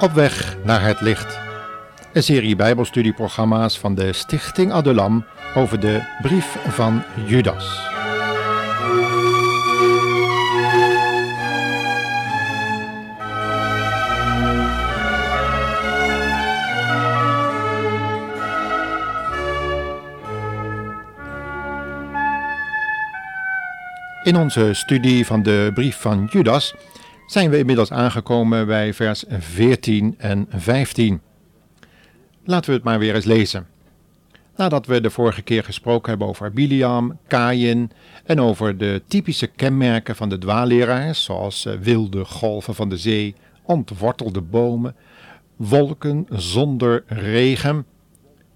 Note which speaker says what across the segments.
Speaker 1: Op weg naar het licht. Een serie Bijbelstudieprogramma's van de Stichting Adulam over de brief van Judas. In onze studie van de brief van Judas zijn we inmiddels aangekomen bij vers 14 en 15. Laten we het maar weer eens lezen. Nadat we de vorige keer gesproken hebben over Biliam, Kain en over de typische kenmerken van de dwaalleraars, zoals eh, wilde golven van de zee, ontwortelde bomen, wolken zonder regen,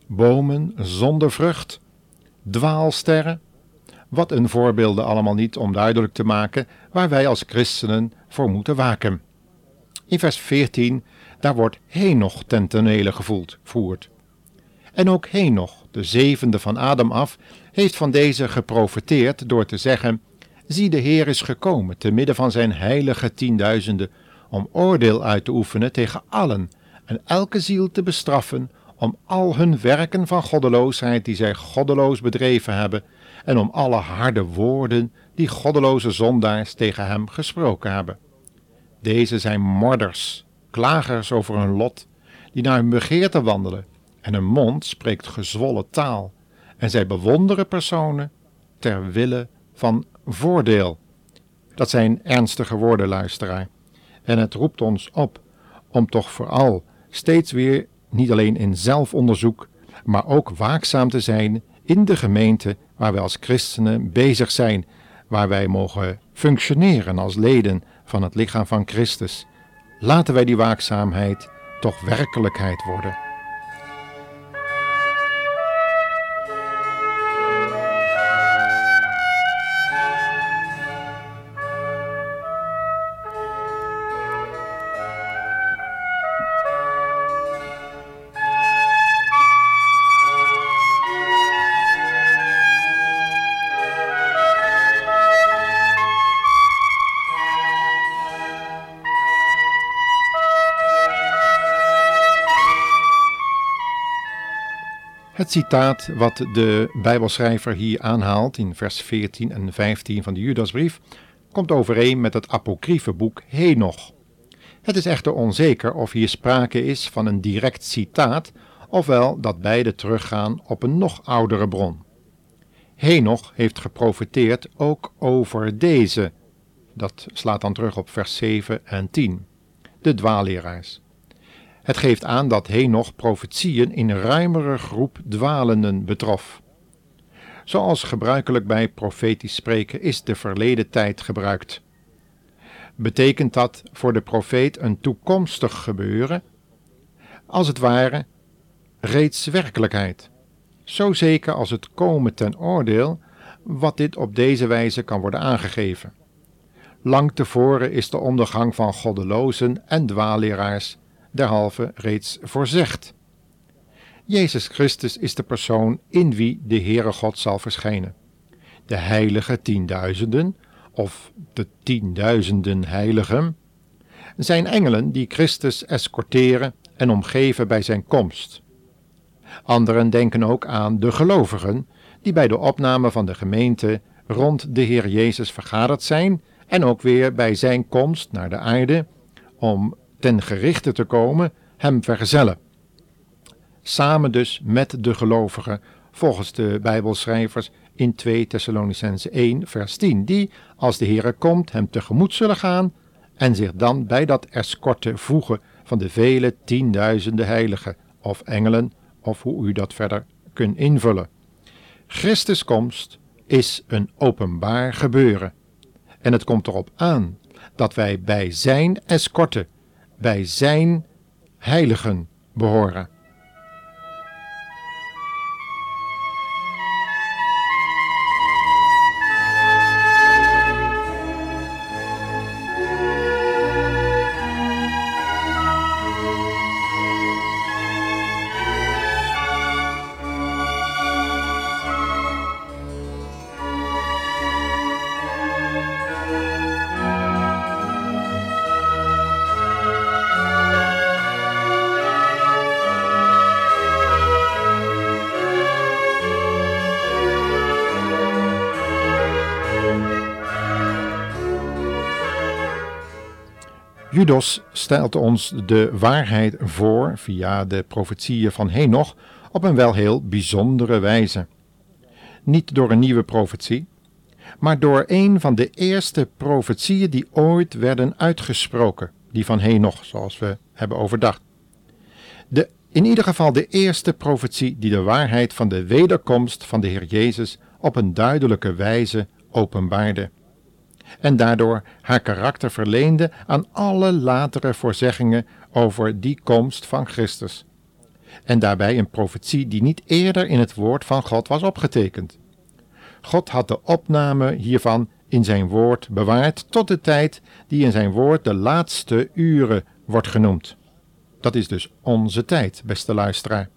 Speaker 1: bomen zonder vrucht, dwaalsterren, wat een voorbeelden allemaal niet om duidelijk te maken waar wij als christenen voor moeten waken. In vers 14, daar wordt Henoch ten tonele gevoeld, voert. En ook Henoch, de zevende van Adam af, heeft van deze geprofeteerd door te zeggen: Zie, de Heer is gekomen te midden van zijn heilige tienduizenden, om oordeel uit te oefenen tegen allen en elke ziel te bestraffen om al hun werken van goddeloosheid die zij goddeloos bedreven hebben, en om alle harde woorden die goddeloze zondaars tegen hem gesproken hebben. Deze zijn morders, klagers over hun lot, die naar hun begeerte wandelen, en hun mond spreekt gezwollen taal, en zij bewonderen personen ter wille van voordeel. Dat zijn ernstige woorden, luisteraar. En het roept ons op om toch vooral steeds weer niet alleen in zelfonderzoek, maar ook waakzaam te zijn in de gemeente waar wij als christenen bezig zijn, waar wij mogen functioneren als leden van het lichaam van Christus. Laten wij die waakzaamheid toch werkelijkheid worden. Het citaat wat de Bijbelschrijver hier aanhaalt in vers 14 en 15 van de Judasbrief komt overeen met het apocryfe boek Henoch. Het is echter onzeker of hier sprake is van een direct citaat, ofwel dat beide teruggaan op een nog oudere bron. Henoch heeft geprofiteerd ook over deze, dat slaat dan terug op vers 7 en 10, de dwaalleraars. Het geeft aan dat Henoch profetieën in ruimere groep dwalenden betrof. Zoals gebruikelijk bij profetisch spreken is de verleden tijd gebruikt. Betekent dat voor de profeet een toekomstig gebeuren? Als het ware reeds werkelijkheid. Zo zeker als het komen ten oordeel, wat dit op deze wijze kan worden aangegeven. Lang tevoren is de ondergang van goddelozen en dwaalleraars derhalve reeds voorzegd. Jezus Christus is de persoon in wie de Heere God zal verschijnen. De heilige tienduizenden, of de tienduizenden heiligen, zijn engelen die Christus escorteren en omgeven bij zijn komst. Anderen denken ook aan de gelovigen, die bij de opname van de gemeente rond de Heer Jezus vergaderd zijn en ook weer bij zijn komst naar de aarde om ten gerichte te komen, hem vergezellen. Samen dus met de gelovigen, volgens de Bijbelschrijvers in 2 Thessalonicense 1, vers 10, die, als de Heere komt, hem tegemoet zullen gaan en zich dan bij dat escorte voegen van de vele tienduizenden heiligen of engelen, of hoe u dat verder kunt invullen. Christus komst is een openbaar gebeuren. En het komt erop aan dat wij bij zijn escorte bij zijn heiligen behoren. Judas stelt ons de waarheid voor via de profetieën van Henoch op een wel heel bijzondere wijze. Niet door een nieuwe profetie, maar door een van de eerste profetieën die ooit werden uitgesproken, die van Henoch, zoals we hebben overdacht. De, in ieder geval de eerste profetie die de waarheid van de wederkomst van de Heer Jezus op een duidelijke wijze openbaarde en daardoor haar karakter verleende aan alle latere voorzeggingen over die komst van Christus. En daarbij een profetie die niet eerder in het woord van God was opgetekend. God had de opname hiervan in zijn woord bewaard tot de tijd die in zijn woord de laatste uren wordt genoemd. Dat is dus onze tijd, beste luisteraar.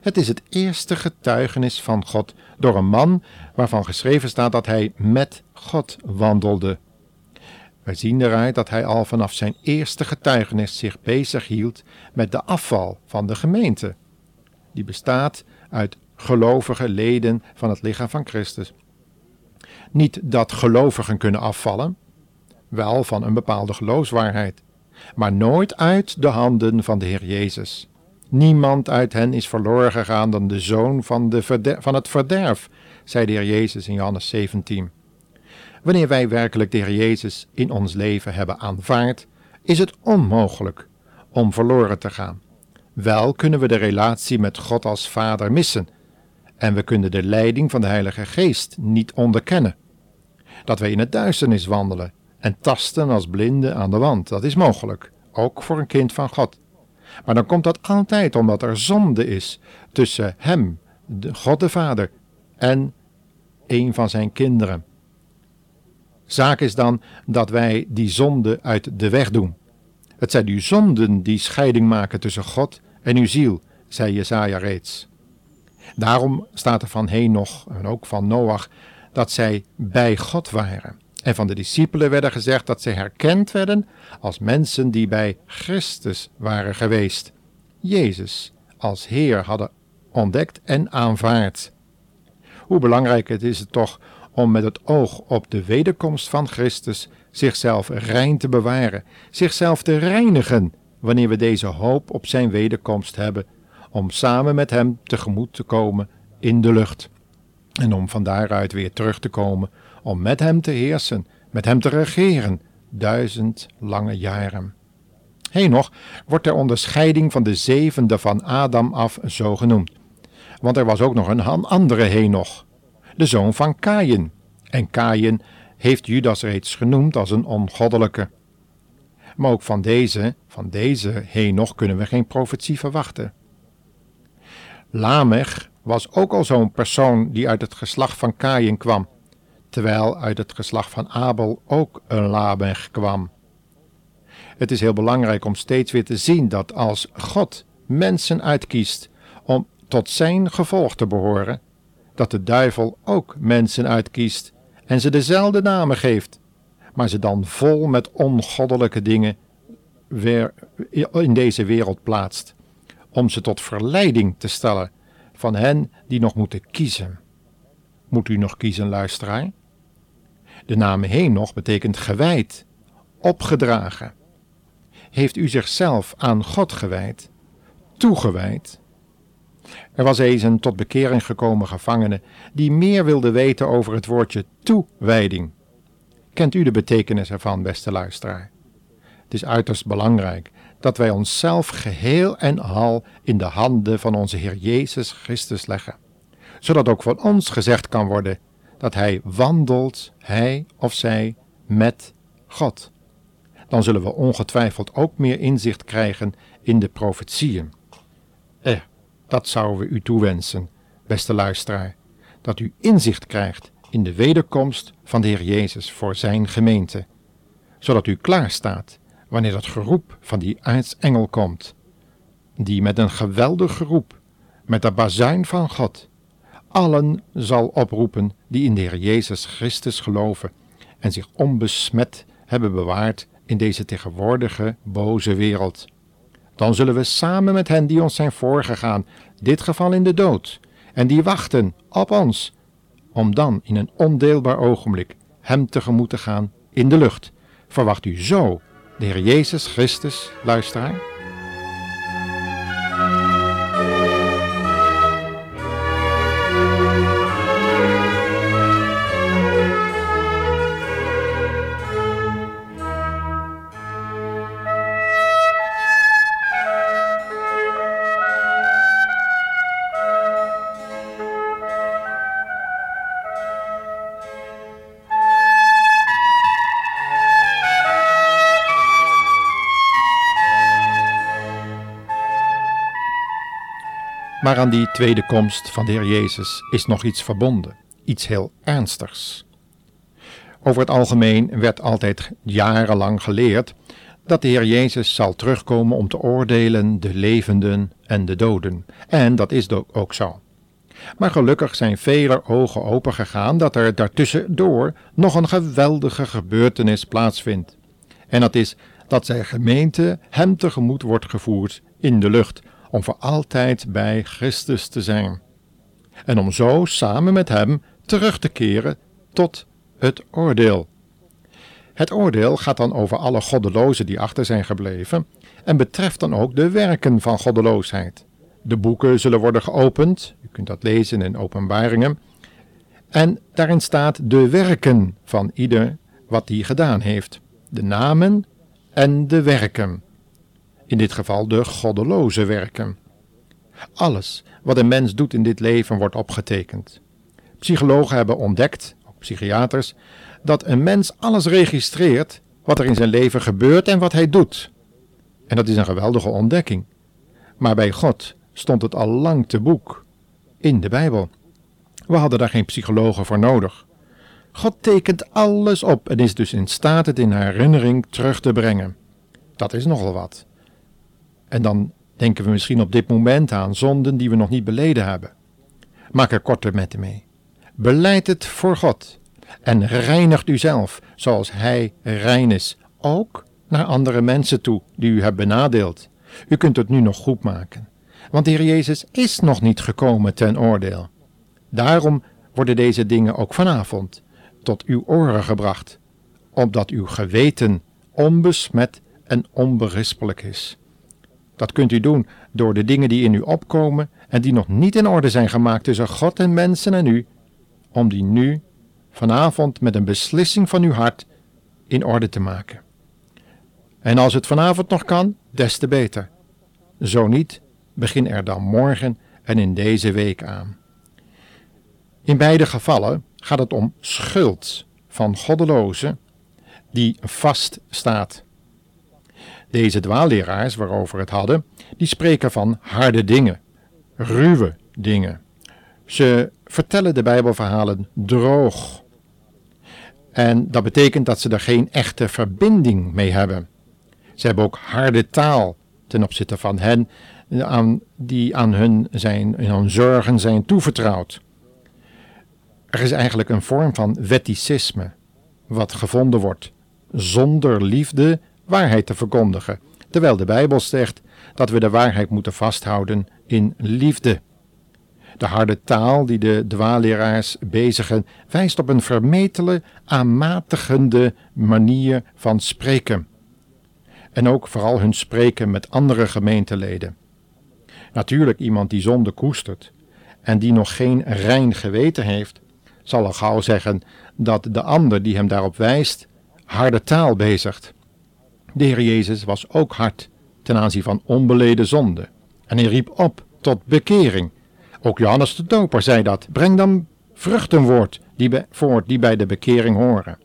Speaker 1: Het is het eerste getuigenis van God door een man waarvan geschreven staat dat hij met God wandelde. Wij zien eruit dat hij al vanaf zijn eerste getuigenis zich bezig hield met de afval van de gemeente. Die bestaat uit gelovige leden van het lichaam van Christus. Niet dat gelovigen kunnen afvallen, wel van een bepaalde geloofswaarheid, maar nooit uit de handen van de Heer Jezus. Niemand uit hen is verloren gegaan dan de zoon van, de van het verderf, zei de Heer Jezus in Johannes 17. Wanneer wij werkelijk de Heer Jezus in ons leven hebben aanvaard, is het onmogelijk om verloren te gaan. Wel kunnen we de relatie met God als Vader missen en we kunnen de leiding van de Heilige Geest niet onderkennen. Dat wij in het duisternis wandelen en tasten als blinden aan de wand, dat is mogelijk, ook voor een kind van God. Maar dan komt dat altijd omdat er zonde is tussen Hem, de God de Vader, en een van zijn kinderen. Zaak is dan dat wij die zonde uit de weg doen. Het zijn uw zonden die scheiding maken tussen God en uw ziel, zei Jesaja reeds. Daarom staat er van Henoch en ook van Noach dat zij bij God waren. En van de discipelen werden gezegd dat zij herkend werden als mensen die bij Christus waren geweest. Jezus als Heer hadden ontdekt en aanvaard. Hoe belangrijk het is het toch om met het oog op de wederkomst van Christus zichzelf rein te bewaren, zichzelf te reinigen wanneer we deze hoop op zijn wederkomst hebben, om samen met hem tegemoet te komen in de lucht. En om van daaruit weer terug te komen, om met hem te heersen, met hem te regeren, duizend lange jaren. Henoch wordt ter onderscheiding van de zevende van Adam af zo genoemd. Want er was ook nog een andere Henoch, de zoon van Kaïn. En Kaïn heeft Judas reeds genoemd als een ongoddelijke. Maar ook van deze, van deze Henoch kunnen we geen profetie verwachten. Lamech was ook al zo'n persoon die uit het geslacht van Kaïn kwam, terwijl uit het geslacht van Abel ook een Lamech kwam. Het is heel belangrijk om steeds weer te zien dat als God mensen uitkiest om tot zijn gevolg te behoren, dat de duivel ook mensen uitkiest en ze dezelfde namen geeft, maar ze dan vol met ongoddelijke dingen weer in deze wereld plaatst, om ze tot verleiding te stellen van hen die nog moeten kiezen. Moet u nog kiezen, luisteraar? De naam Henoch betekent gewijd, opgedragen. Heeft u zichzelf aan God gewijd, toegewijd? Er was eens een tot bekering gekomen gevangene die meer wilde weten over het woordje toewijding. Kent u de betekenis ervan, beste luisteraar? Het is uiterst belangrijk dat wij onszelf geheel en al in de handen van onze Heer Jezus Christus leggen, zodat ook van ons gezegd kan worden dat Hij wandelt, Hij of zij, met God. Dan zullen we ongetwijfeld ook meer inzicht krijgen in de profetieën. Dat zouden we u toewensen, beste luisteraar, dat u inzicht krijgt in de wederkomst van de Heer Jezus voor Zijn gemeente, zodat u klaar staat wanneer het geroep van die aartsengel komt, die met een geweldig geroep, met de bazuin van God, allen zal oproepen die in de Heer Jezus Christus geloven en zich onbesmet hebben bewaard in deze tegenwoordige boze wereld. Dan zullen we samen met hen die ons zijn voorgegaan, dit geval in de dood, en die wachten op ons, om dan in een ondeelbaar ogenblik hem tegemoet te gaan in de lucht. Verwacht u zo de Heer Jezus Christus, luisteraar? Maar aan die tweede komst van de Heer Jezus is nog iets verbonden, iets heel ernstigs. Over het algemeen werd altijd jarenlang geleerd dat de Heer Jezus zal terugkomen om te oordelen de levenden en de doden. En dat is ook zo. Maar gelukkig zijn vele ogen opengegaan dat er daartussendoor nog een geweldige gebeurtenis plaatsvindt. En dat is dat zijn gemeente hem tegemoet wordt gevoerd in de lucht om voor altijd bij Christus te zijn. En om zo samen met Hem terug te keren tot het oordeel. Het oordeel gaat dan over alle goddelozen die achter zijn gebleven en betreft dan ook de werken van goddeloosheid. De boeken zullen worden geopend, u kunt dat lezen in openbaringen, en daarin staat de werken van ieder wat die gedaan heeft, de namen en de werken in dit geval de goddeloze werken. Alles wat een mens doet in dit leven wordt opgetekend. Psychologen hebben ontdekt, ook psychiaters, dat een mens alles registreert wat er in zijn leven gebeurt en wat hij doet. En dat is een geweldige ontdekking. Maar bij God stond het al lang te boek, in de Bijbel. We hadden daar geen psychologen voor nodig. God tekent alles op en is dus in staat het in herinnering terug te brengen. Dat is nogal wat. En dan denken we misschien op dit moment aan zonden die we nog niet beleden hebben. Maak er korte metten mee. Beleid het voor God en reinigt uzelf zoals Hij rein is, ook naar andere mensen toe die u hebt benadeeld. U kunt het nu nog goed maken, want de Heer Jezus is nog niet gekomen ten oordeel. Daarom worden deze dingen ook vanavond tot uw oren gebracht, opdat uw geweten onbesmet en onberispelijk is. Dat kunt u doen door de dingen die in u opkomen en die nog niet in orde zijn gemaakt tussen God en mensen en u, om die nu, vanavond, met een beslissing van uw hart in orde te maken. En als het vanavond nog kan, des te beter. Zo niet, begin er dan morgen en in deze week aan. In beide gevallen gaat het om schuld van goddelozen die vast staat. Deze dwaalleraars waarover het hadden, die spreken van harde dingen, ruwe dingen. Ze vertellen de Bijbelverhalen droog. En dat betekent dat ze er geen echte verbinding mee hebben. Ze hebben ook harde taal ten opzichte van hen aan, die aan hun, zijn, hun zorgen zijn toevertrouwd. Er is eigenlijk een vorm van wetticisme, wat gevonden wordt, zonder liefde waarheid te verkondigen, terwijl de Bijbel zegt dat we de waarheid moeten vasthouden in liefde. De harde taal die de dwaalleraars bezigen wijst op een vermetele, aanmatigende manier van spreken. En ook vooral hun spreken met andere gemeenteleden. Natuurlijk iemand die zonde koestert en die nog geen rein geweten heeft, zal al gauw zeggen dat de ander die hem daarop wijst harde taal bezigt. De Heer Jezus was ook hard ten aanzien van onbeleden zonde. En hij riep op tot bekering. Ook Johannes de Doper zei dat. Breng dan vruchtenwoord die voort die bij de bekering horen.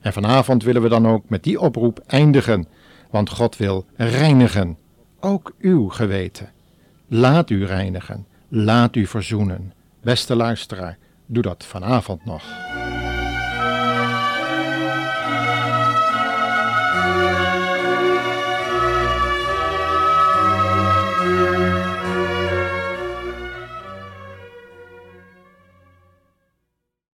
Speaker 1: En vanavond willen we dan ook met die oproep eindigen, want God wil reinigen, ook uw geweten. Laat u reinigen, laat u verzoenen. Beste luisteraar, doe dat vanavond nog.